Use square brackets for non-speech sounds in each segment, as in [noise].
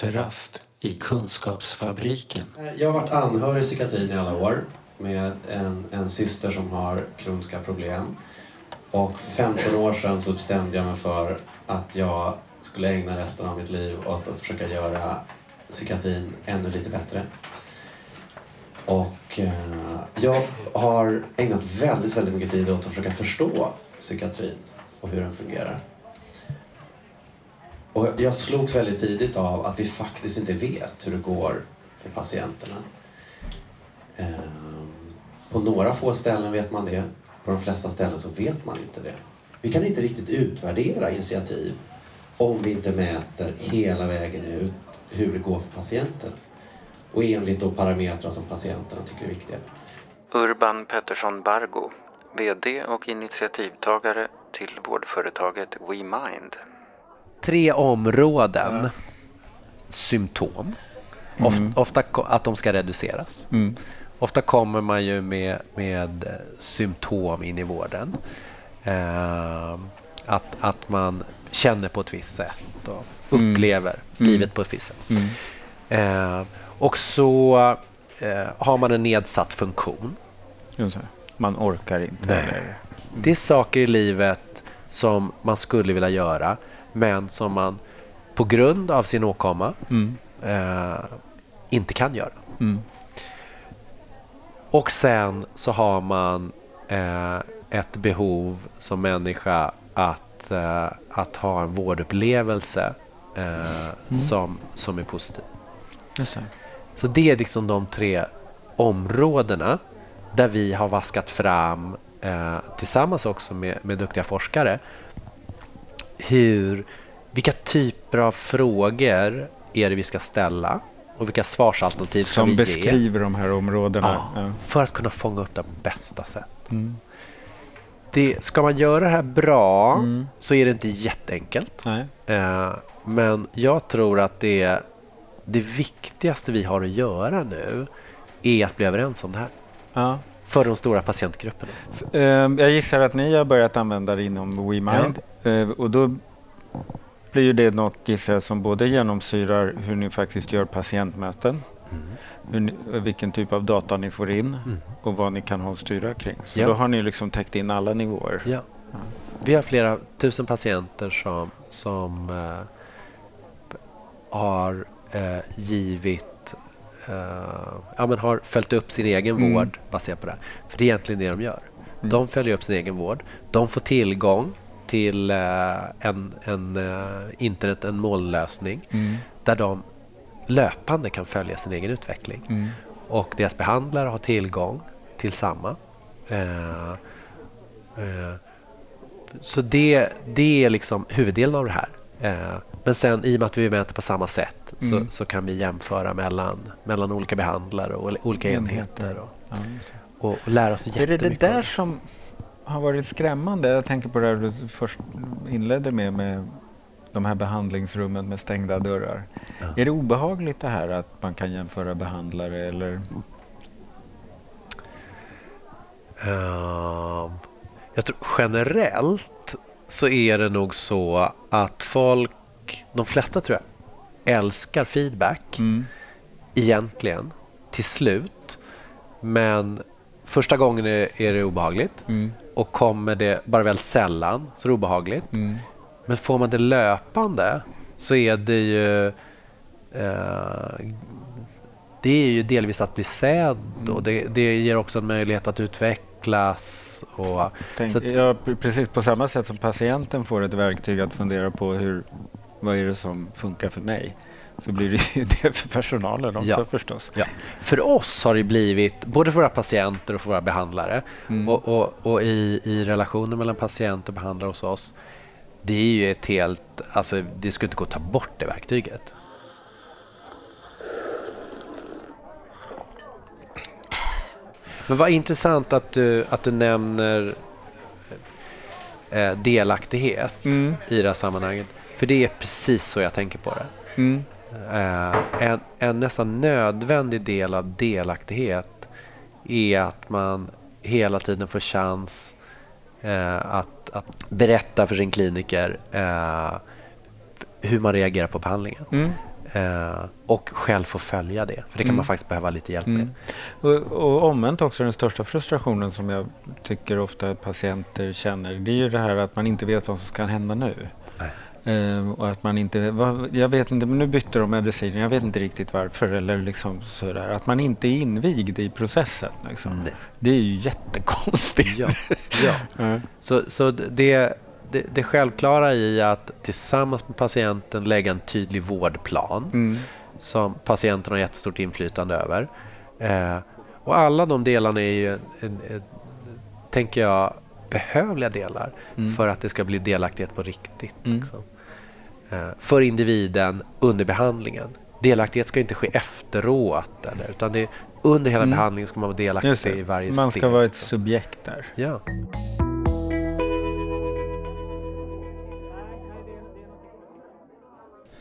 Kafferast i Kunskapsfabriken. Jag har varit anhörig i psykiatrin i alla år med en, en syster som har kroniska problem. Och för 15 år sedan så bestämde jag mig för att jag skulle ägna resten av mitt liv åt att försöka göra psykiatrin ännu lite bättre. Och eh, jag har ägnat väldigt, väldigt mycket tid åt att försöka förstå psykiatrin och hur den fungerar. Och jag slogs väldigt tidigt av att vi faktiskt inte vet hur det går för patienterna. Ehm, på några få ställen vet man det. På de flesta ställen så vet man inte det. Vi kan inte riktigt utvärdera initiativ om vi inte mäter hela vägen ut hur det går för patienten. Och enligt då parametrar som patienterna tycker är viktiga. Urban Pettersson Bargo, VD och initiativtagare till vårdföretaget WeMind. Tre områden. Symptom. Of, Ofta att de ska reduceras. Mm. Ofta kommer man ju med, med eh, symptom in i vården. Eh, att, att man känner på ett visst sätt och Mm. upplever Mm. livet på ett visst sätt. Mm. Eh, och så eh, har man en nedsatt funktion. Man orkar inte. Nej. Det är saker i livet som man skulle vilja göra men som man på grund av sin åkomma mm. eh, inte kan göra. Mm. Och sen så har man eh, ett behov som människa att, eh, att ha en vårdupplevelse eh, som, som är positiv. Just det. Så det är liksom de tre områdena där vi har vaskat fram eh, tillsammans också med, med duktiga forskare hur, vilka typer av frågor är det vi ska ställa och vilka svarsalternativ Som vi ge beskriver de här områdena. ja, Ja. för att kunna fånga upp det på bästa sätt. Mm. Det, ska man göra det här bra Mm. så är det inte jätteenkelt. Eh, men jag tror att det, det viktigaste vi har att göra nu är att bli överens om det här. Ja. För de stora patientgrupperna. Eh, Jag gissar att ni har börjat använda det inom WeMind. Eh, Och då blir ju det något gissar som både genomsyrar hur ni faktiskt gör patientmöten, hur ni, vilken typ av data ni får in Mm. och vad ni kan styra kring. Så Ja. då har ni liksom täckt in alla nivåer. Ja. Vi har flera tusen patienter som, som eh, har eh, givit ja, men har följt upp sin egen Mm. vård baserat på det här. För det är egentligen det de gör. Mm. De följer upp sin egen vård. De får tillgång till eh, en, en eh, internet, en molnlösning Mm. där de löpande kan följa sin egen utveckling. Mm. Och deras behandlare har tillgång till samma. Eh, eh, så det, det är liksom huvuddelen av det här. Eh, men sen i och med att vi mäter på samma sätt så, Mm. så kan vi jämföra mellan, mellan olika behandlare och olika enheter och, Ja, och, och lära oss Är det jättemycket. det där som har varit skrämmande? Jag tänker på det du först inledde med, med de här behandlingsrummen med stängda dörrar. Ja. Är det obehagligt det här att man kan jämföra behandlare eller? Ehm, jag tror generellt så är det nog så att folk, de flesta tror jag, älskar feedback Mm. egentligen till slut. Men första gången är, är det obehagligt Mm. och kommer det bara väldigt sällan så är det obehagligt. Mm. Men får man det löpande så är det ju eh, det är ju delvis att bli sedd och det, det ger också en möjlighet att utvecklas. Och, Tänk, så att- ja, pre- precis på samma sätt som patienten får ett verktyg att fundera på hur, vad är det som funkar för mig? Så blir det ju [laughs] det för personalen också Ja. förstås. Ja. För oss har det blivit, både för våra patienter och för våra behandlare Mm. och, och, och i, i relationen mellan patient och behandlare hos oss, det är ju ett helt, alltså det skulle inte gå att ta bort det verktyget. Men vad intressant att du, att du nämner eh, delaktighet Mm. i det här sammanhanget. För det är precis så jag tänker på det. Mm. Eh, en, en nästan nödvändig del av delaktighet är att man hela tiden får chans eh, att, att berätta för sin kliniker eh, hur man reagerar på behandlingen. Mm. Eh, och själv få följa det. För det kan Mm. man faktiskt behöva lite hjälp med. Mm. Och, och omvänt också den största frustrationen som jag tycker ofta patienter känner det är ju det här att man inte vet vad som ska hända nu. Ehm, och att man inte, vad, jag vet inte, men nu bytte de medicin, jag vet inte riktigt varför eller liksom sådär. Att man inte är invigd i processen. Liksom. Det är ju jättekonstigt. Ja, ja. [laughs] Ja. Så, så det, det, det självklara i att tillsammans med patienten lägga en tydlig vårdplan Mm. som patienten har jättestort inflytande över. Eh, och alla de delarna är ju, en, en, en, tänker jag, behövliga delar Mm. för att det ska bli delaktighet på riktigt. Mm. Liksom. Eh, för individen under behandlingen. Delaktighet ska inte ske efteråt, eller, utan det under hela Mm. behandlingen ska man vara delaktig i varje Man steg. ska vara ett liksom. subjekt där. Ja.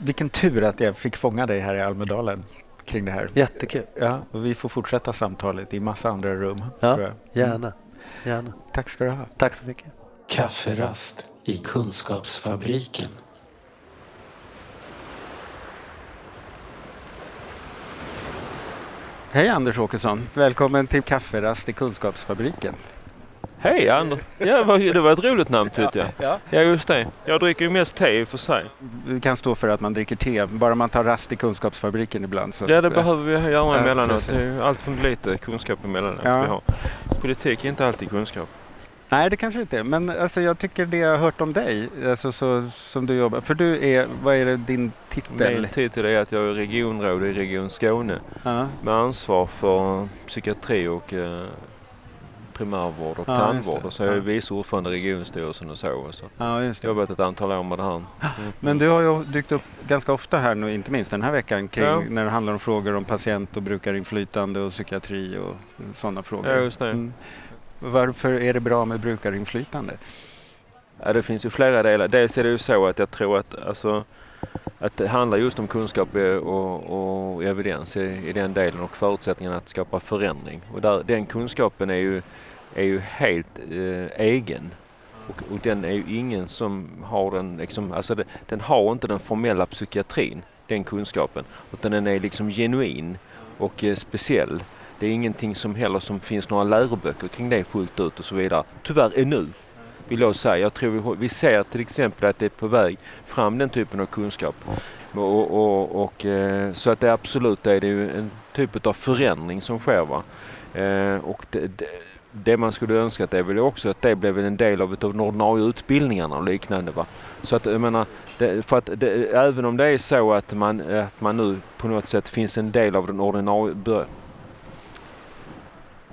Vilken tur att jag fick fånga dig här i Almedalen kring det här. Jättekul. Ja, och vi får fortsätta samtalet i massa andra rum. Ja, tror jag. Gärna. Gärna. Tack ska du ha. Tack så mycket. Kafferast i Kunskapsfabriken. Hej Anders Åkesson. Välkommen till kafferast i Kunskapsfabriken. Hej Anders! Ja, det var ett roligt namn tyckte jag. Ja. Ja just det. Jag dricker ju mest te i och för sig. Det kan stå för att man dricker te, bara man tar rast i Kunskapsfabriken ibland. Så Ja det att, behöver vi göra Ja, emellanåt. Det är ju allt för lite kunskap emellanåt Ja. vi har. Politik är inte alltid kunskap. Nej, det kanske inte är. Men alltså, jag tycker det jag har hört om dig, alltså, så, som du jobbar... För du är, vad är det din titel? Min titel är att jag är regionråd i Region Skåne Ja, med ansvar för psykiatri och eh, primärvård och Ja, tandvård. Och så är jag Ja. vice ordförande i regionstyrelsen och så. Och så. ja, just det. Jobbat ett antal år med det här. Mm. [gasps] Men du har ju dykt upp ganska ofta här nu, inte minst den här veckan, kring Ja. när det handlar om frågor om patient och brukarinflytande och psykiatri och sådana frågor. Ja, just det. Mm. Varför är det bra med brukarinflytande? Ja, det finns ju flera delar. Dels är det ju så att jag tror att, alltså, att det handlar just om kunskap och, och evidens i, i den delen och förutsättningarna att skapa förändring. Och där, den kunskapen är ju, är ju helt eh, egen. Och, och den är ju ingen som har den, liksom, alltså det, den har inte den formella psykiatrin, den kunskapen. Utan den är liksom genuin och eh, speciell. Det är ingenting som heller som finns några läroböcker kring det fullt ut och så vidare. Tyvärr ännu vill jag säga. Jag tror vi, vi ser till exempel att det är på väg fram den typen av kunskap. Och, och, och, eh, så att det absolut är det ju en typ av förändring som sker. Eh, och det, det, det man skulle önska att det är väl också att det blev en del av de ordinarie utbildningarna och liknande. Va? Så att jag menar, det, för att det, även om det är så att man, att man nu på något sätt finns en del av den ordinarie bör,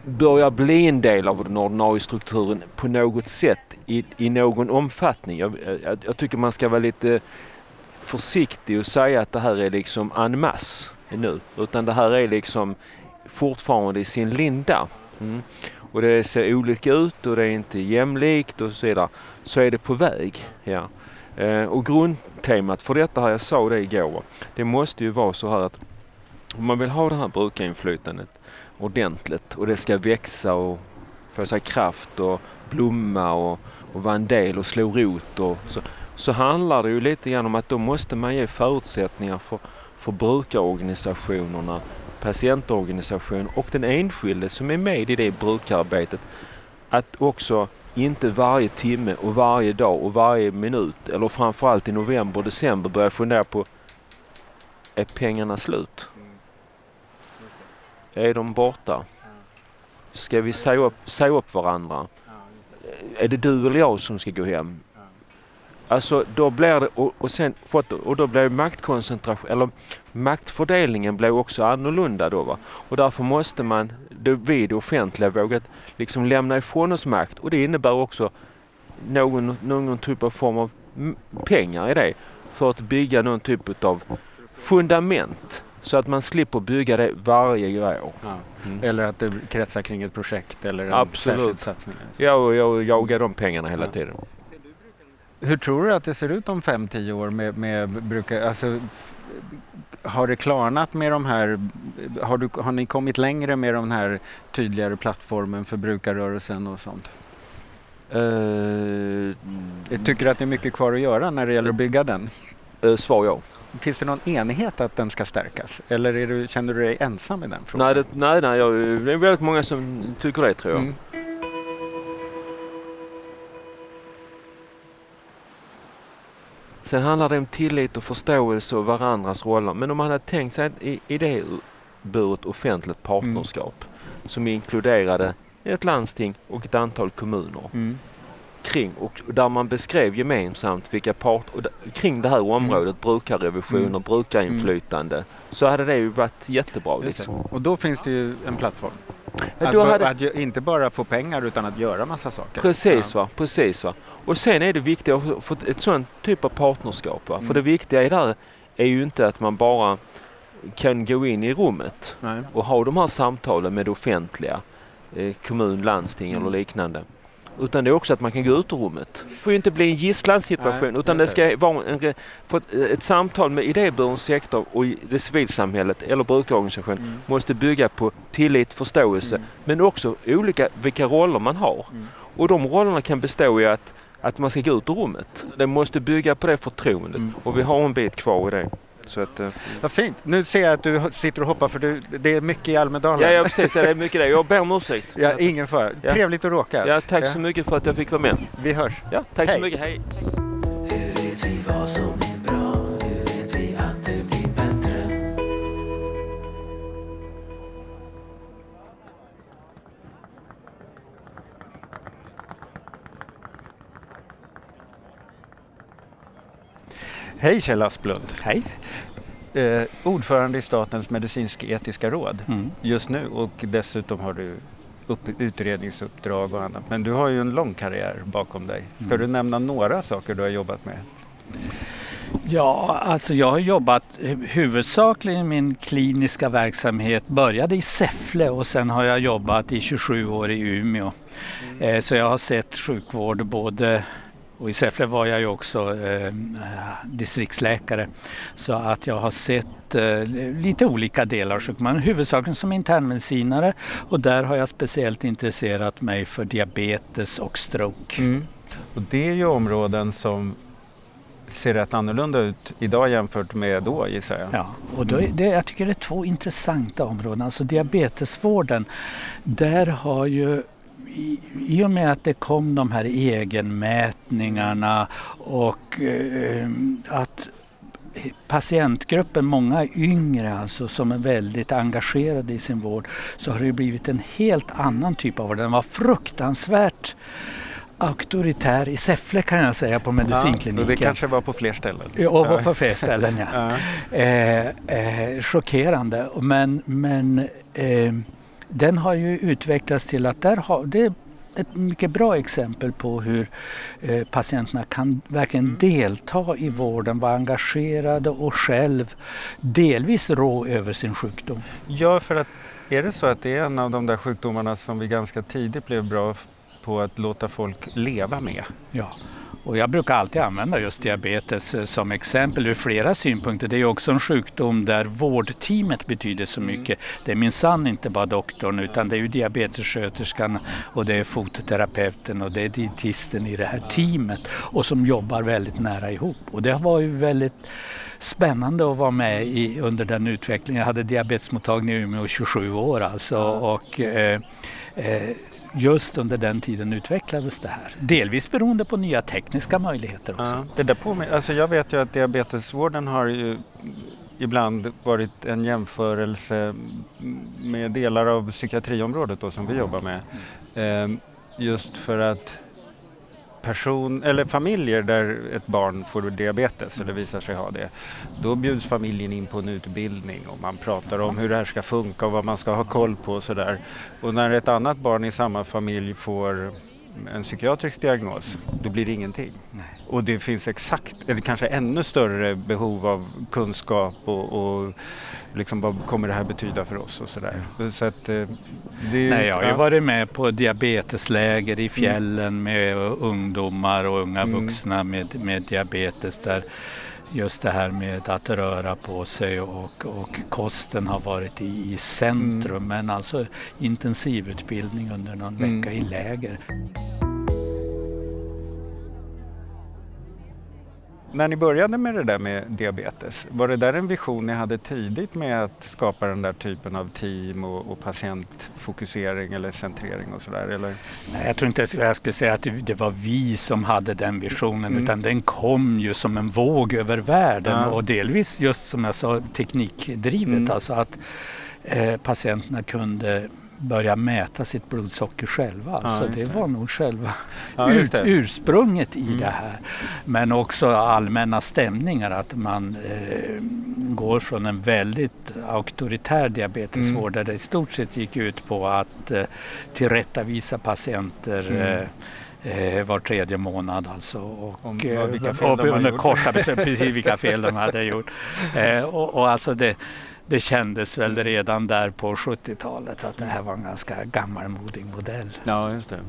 börjar bli en del av den ordinarie strukturen på något sätt i, i någon omfattning. Jag, jag, jag tycker man ska vara lite eh, försiktig och säga att det här är liksom en masse nu. Utan det här är liksom fortfarande i sin linda. Mm. Och det ser olika ut och det är inte jämlikt och så vidare. Så är det på väg. Ja. Eh, och grundtemat för detta här, jag sa det igår, det måste ju vara så här att om man vill ha det här brukarinflytandet ordentligt och det ska växa och få sig kraft och blomma och, och vara en del och slå rot och så, så handlar det ju lite grann om att då måste man ge förutsättningar för, för brukarorganisationerna, patientorganisationen och den enskilde som är med i det brukararbetet att också inte varje timme och varje dag och varje minut eller framförallt i november och december börja fundera på är pengarna slut? Är de borta? Ska vi säga upp, säga upp varandra? Är det du eller jag som ska gå hem? Alltså då blir det, och, och, sen, och då blir maktkoncentration, eller maktfördelningen blir också annorlunda då va. Och därför måste man, det, vi det offentliga, våga liksom lämna ifrån oss makt och det innebär också någon, någon typ av form av pengar i det för att bygga någon typ av fundament så att man slipper bygga det varje år. Ja. Mm. Eller att det kretsar kring ett projekt eller en Absolut. särskild satsning. Jag, jag jagar de pengarna hela Ja. tiden. Hur tror du att det ser ut om 5-10 år med, med brukar, alltså, har det klarnat med de här, har, du, har ni kommit längre med den här tydligare plattformen för brukarrörelsen och sånt? Uh, Jag tycker att det är mycket kvar att göra när det gäller att bygga den. uh, svar ja. finns det någon enighet att den ska stärkas? Eller du, känner du dig ensam i den frågan? Nej, det, nej, nej jag, det är väldigt många som tycker det tror jag. Mm. Sen handlar det om tillit och förståelse och varandras roller. Men om man hade tänkt sig ett i- idéburet offentligt partnerskap som inkluderade ett landsting och ett antal kommuner Mm. kring och där man beskrev gemensamt vilka part och d- kring det här området, brukarrevisioner, Mm. brukarinflytande, så hade det ju varit jättebra. Liksom. Och då finns det ju en plattform. Att, hade- att inte bara få pengar utan att göra massa saker. Precis Ja. va, precis va. Och sen är det viktigt att få ett sånt typ av partnerskap. Mm. För det viktiga i det här är ju inte att man bara kan gå in i rummet Nej. och ha de här samtalen med det offentliga, eh, kommun, landsting Mm. eller liknande. Utan det är också att man kan gå ut ur rummet. Det får ju inte bli en gisslansituation Nej, utan det ska vara en, få ett, samtal med idéburen sektor och det civilsamhället eller brukarorganisation Mm. måste bygga på tillit, förståelse Mm. men också olika, vilka roller man har. Mm. Och de rollerna kan bestå i att, att man ska gå ut ur rummet. Det måste bygga på det förtroendet Mm. och vi har en bit kvar i det. Så att, eh, Vad fint. Nu ser jag att du sitter och hoppar för du, det är mycket i Almedalen. ja, ja, precis. Det är mycket det. Jag ber om ursäkt. Ja, ingen fara. Ja. Trevligt att råkas. Ja, tack så mycket för att jag fick vara med. Vi hörs. Ja, tack Hej. så mycket. Hej. Hej Kjell Asplund. Hej. Eh, ordförande i Statens medicinsk-etiska råd Mm. just nu och dessutom har du upp, utredningsuppdrag och annat. Men du har ju en lång karriär bakom dig. Ska Mm. du nämna några saker du har jobbat med? Ja, alltså jag har jobbat huvudsakligen min kliniska verksamhet. Började i Säffle och sen har jag jobbat i 27 år i Umeå. Eh, Så jag har sett sjukvård både och i Säffle var jag ju också eh, distriktsläkare. Så att jag har sett eh, lite olika delar av sjukvården. Huvudsakligen som internmedicinare och där har jag speciellt intresserat mig för diabetes och stroke. Och det är ju områden som ser rätt annorlunda ut idag jämfört med då gissar jag. Ja, och då det, jag tycker det är två intressanta områden. Alltså diabetesvården, där har ju i, i och med att det kom de här egenmätningarna och eh, att patientgruppen, många yngre alltså som är väldigt engagerade i sin vård så har det blivit en helt annan typ av vård. Den var fruktansvärt auktoritär i Säffle kan jag säga på Ja, medicinkliniken. och det kanske var på fler ställen. Ja, på fler ställen ja. [laughs] Ja. Eh, eh, chockerande. Men, men eh, den har ju utvecklats till att där har, det är ett mycket bra exempel på hur eh, patienterna kan verkligen delta i vården, vara engagerade och själv delvis rå över sin sjukdom. Ja, för att är det så att det är en av de där sjukdomarna som vi ganska tidigt blev bra på att låta folk leva med? Ja. Och jag brukar alltid använda just diabetes eh, som exempel ur flera synpunkter. Det är också en sjukdom där vårdteamet betyder så mycket. Det är minsann inte bara doktorn utan det är ju diabetessköterskan och det är fototerapeuten och det är dietisten i det här teamet och som jobbar väldigt nära ihop. Och det var ju väldigt spännande att vara med i under den utvecklingen. Jag hade diabetesmottagning i Umeå i 27 år alltså och eh, eh, just under den tiden utvecklades det här. Delvis beroende på nya tekniska möjligheter också. Ja, det där påmin- alltså jag vet ju att diabetesvården har ju ibland varit en jämförelse med delar av psykiatriområdet då, som vi jobbar med. Ehm, just för att person, eller familjer där ett barn får diabetes eller visar sig ha det, då bjuds familjen in på en utbildning och man pratar om hur det här ska funka och vad man ska ha koll på och sådär. Och när ett annat barn i samma familj får en psykiatrisk diagnos, då blir det ingenting. Och det finns exakt, eller kanske ännu större behov av kunskap och, och liksom vad kommer det här betyda för oss och sådär. Så att, eh, det, Nej, jag har ju ja. varit med på diabetesläger i fjällen med ungdomar och unga Mm. vuxna med, med diabetes där just det här med att röra på sig och, och kosten har varit i, i centrum. Men alltså intensivutbildning under någon Mm. vecka i läger. När ni började med det där med diabetes, var det där en vision ni hade tidigt med att skapa den där typen av team och, och patientfokusering eller centrering och sådär? Nej, jag tror inte jag skulle säga att det- det var vi som hade den visionen Mm. utan den kom ju som en våg över världen Ja. och delvis just som jag sa teknikdrivet. Mm. Alltså att eh, patienterna kunde börja mäta sitt blodsocker själva. Ja, Alltså just det var nog själva Ja, ut, ursprunget i Mm. det här. Men också allmänna stämningar att man eh, går från en väldigt auktoritär diabetesvård där det i stort sett gick ut på att eh, tillrättavisa patienter Mm. eh, eh, var tredje månad alltså. Och, Om eh, vilka fel och de under korta besök, precis vilka fel de hade gjort. [laughs] Eh, och, och alltså det, det kändes väl redan där på 70-talet att det här var en ganska gammalmodig modell. Ja, just det.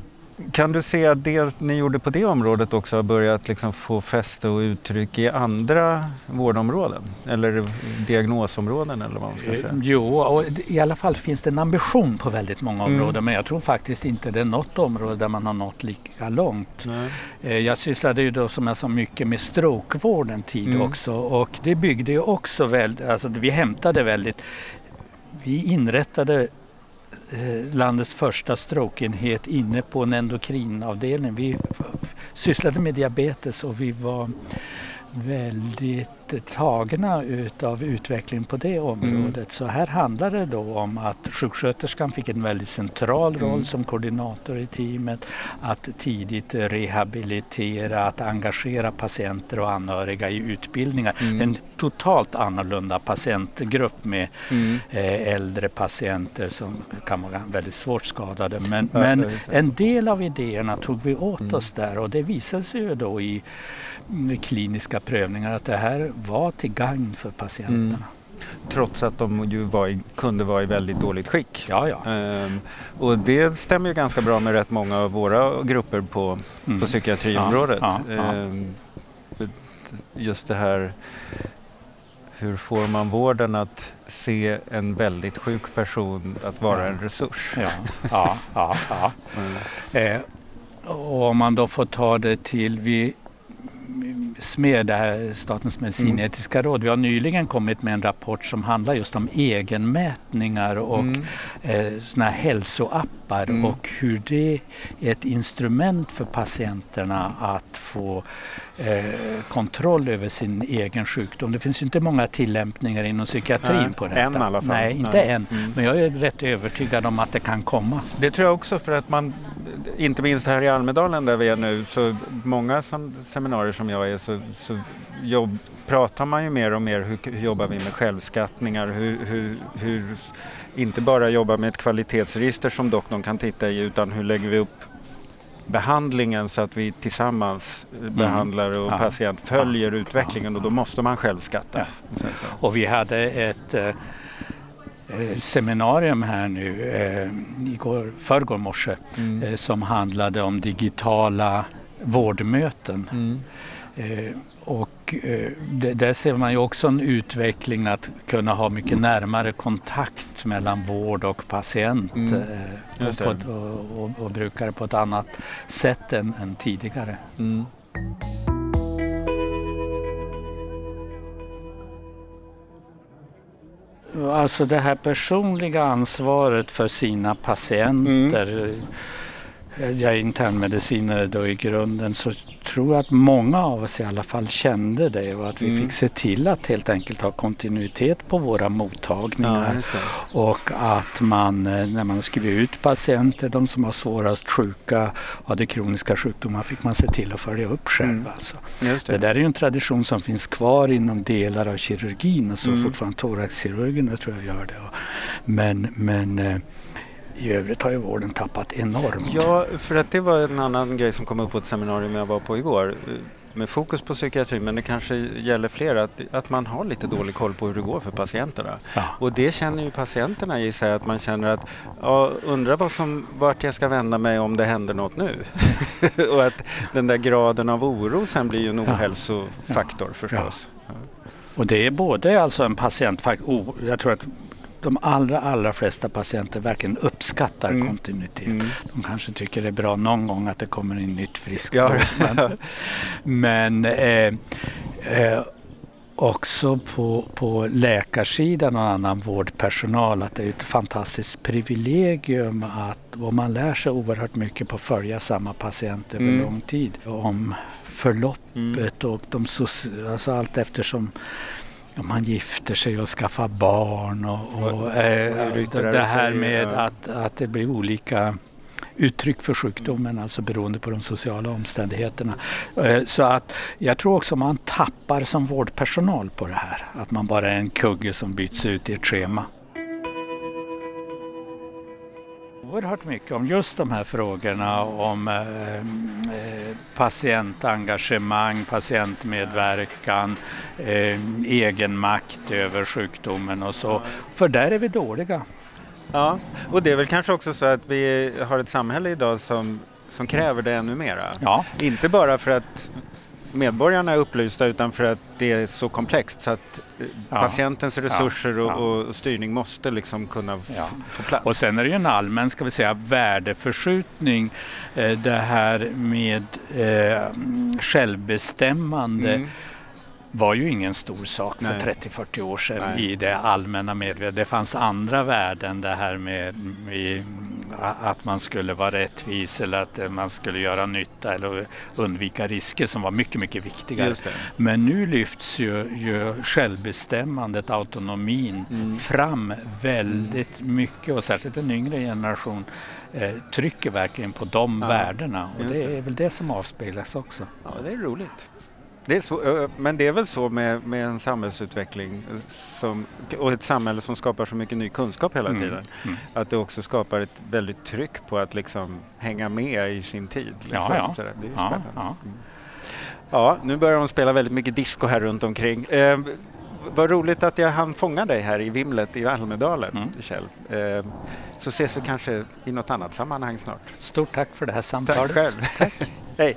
Kan du se att det ni gjorde på det området också har börjat liksom få fäste och uttryck i andra vårdområden? Eller diagnosområden eller vad man ska Eh, säga? Jo, och i alla fall finns det en ambition på väldigt många Mm. områden men jag tror faktiskt inte det är något område där man har nått lika långt. Nej. Eh, Jag sysslade ju då som jag sa mycket med strokevård en tid Mm. också och det byggde ju också väldigt, alltså vi hämtade väldigt, vi inrättade Eh, landets första strokeenhet inne på en endokrinavdelning. Vi sysslade med diabetes och vi var väldigt tagna utav utvecklingen på det området. Så här handlar det då om att sjuksköterskan fick en väldigt central roll Mm. som koordinator i teamet. Att tidigt rehabilitera, att engagera patienter och anhöriga i utbildningar. Mm. En totalt annorlunda patientgrupp med Mm. eh, äldre patienter som kan vara väldigt svårt skadade. Men, men en del av idéerna tog vi åt Mm. oss där och det visade sig ju då i mm, kliniska prövningar att det här var till gagn för patienterna. Mm. Trots att de ju var i, kunde vara i väldigt dåligt skick. Ja, ja. Ehm, och det stämmer ju ganska bra med rätt många av våra grupper på, Mm. på psykiatriområdet. Ja. Ehm, just det här hur får man vården att se en väldigt sjuk person att vara en resurs? Ja, ja, ja, ja. [laughs] Mm. Eh, och om man då får ta det till vi Det här Statens medicinetiska råd. Vi har nyligen kommit med en rapport som handlar just om egenmätningar och Mm. eh, såna hälsoappar Mm. och hur det är ett instrument för patienterna att få eh, kontroll över sin egen sjukdom. Det finns inte många tillämpningar inom psykiatrin Nej, på detta. än i alla fall. Nej, inte Nej. än. Mm. Men jag är rätt övertygad om att det kan komma. Det tror jag också för att man, inte minst här i Almedalen där vi är nu, så många som, seminarier som jag är så, så jobb, pratar man ju mer och mer hur, hur jobbar vi med självskattningar, hur, hur, hur inte bara jobba med ett kvalitetsregister som doktorn kan titta i utan hur lägger vi upp behandlingen så att vi tillsammans eh, behandlare och Ja. patient följer utvecklingen och då måste man självskatta. Ja. Så att säga. Och vi hade ett eh, eh, seminarium här nu eh, igår, förrgår morse Mm. eh, som handlade om digitala vårdmöten. Mm. Eh, och eh, det, där ser man ju också en utveckling att kunna ha mycket närmare kontakt mellan vård och patient Mm. eh, och, på, och, och, och brukare på ett annat sätt än, än tidigare. Mm. Alltså det här personliga ansvaret för sina patienter. Mm. Jag är internmedicinare då i grunden så tror jag att många av oss i alla fall kände det och att vi Mm. fick se till att helt enkelt ha kontinuitet på våra mottagningar. Ja. Och att man eh, när man skriver ut patienter, de som var svårast sjuka och hade kroniska sjukdomar fick man se till att följa upp själv. Mm. Alltså. Det det. där är ju en tradition som finns kvar inom delar av kirurgin och så Mm. fortfarande thoraxkirurgerna tror jag gör det. Men, men eh, i övrigt har ju vården tappat enormt. Ja, för att det var en annan grej som kom upp på ett seminarium jag var på igår. Med fokus på psykiatri, men det kanske gäller fler, att, att man har lite dålig koll på hur det går för patienterna. Ja. Och det känner ju patienterna i sig, att man känner att ja, undrar vad som, vart jag ska vända mig om det händer något nu. [laughs] och att den där graden av oro sen blir ju en Ja. ohälsofaktor förstås. Och det är både alltså en patientfaktor, jag tror att de allra, allra flesta patienter verkligen uppskattar Mm. kontinuitet. Mm. De kanske tycker det är bra någon gång att det kommer in nytt friskt Ja. Men, [laughs] men eh, Eh, också på, på läkarsidan och annan vårdpersonal att det är ett fantastiskt privilegium att och man lär sig oerhört mycket på att följa samma patient över Mm. lång tid. Om förloppet och de alltså allt eftersom om man gifter sig och skaffar barn och, och, Och- eh, det, här med ja. att, att det blir olika uttryck för sjukdomen, alltså beroende på de sociala omständigheterna. Eh, Så att jag tror också man tappar som vårdpersonal på det här, att man bara är en kugge som byts ut i ett schema. Oerhört mycket om just de här frågorna om eh, eh, patientengagemang, patientmedverkan, eh, egen makt över sjukdomen och så. För där är vi dåliga. Ja, och det är väl kanske också så att vi har ett samhälle idag som, som kräver det ännu mera. Ja, Inte bara för att medborgarna är upplysta utan för att det är så komplext så att eh, Ja. patientens resurser och, och styrning måste liksom kunna få plats. Och sen är det ju en allmän, ska vi säga, värdeförskjutning. Eh, det här med eh, självbestämmande Mm. var ju ingen stor sak Nej. för 30-40 år sedan Nej. i det allmänna medvetandet. Det fanns andra värden, det här med i, att man skulle vara rättvis eller att eh, man skulle göra nytta eller undvika risker som var mycket, mycket viktigare. Men nu lyfts ju, ju självbestämmandet, autonomin Mm. fram väldigt mycket och särskilt en yngre generation eh, trycker verkligen på de Ja, värdena och det. är väl det som avspeglas också. Ja, det är roligt. Det är så, men det är väl så med, med en samhällsutveckling eh, som, och ett samhälle som skapar så mycket ny kunskap hela Mm, tiden. mm. Att det också skapar ett väldigt tryck på att liksom hänga med i sin tid. Liksom. Ja, ja. Så där, det är ju Ja, spännande. ja. Mm. Ja, nu börjar de spela väldigt mycket disco här runt omkring. Eh, vad roligt att jag hann fånga dig här i vimlet i Almedalen, Mm. Kjell. Eh, så ses vi kanske i något annat sammanhang snart. Stort tack för det här Tack samtalet. själv. [laughs] Hej.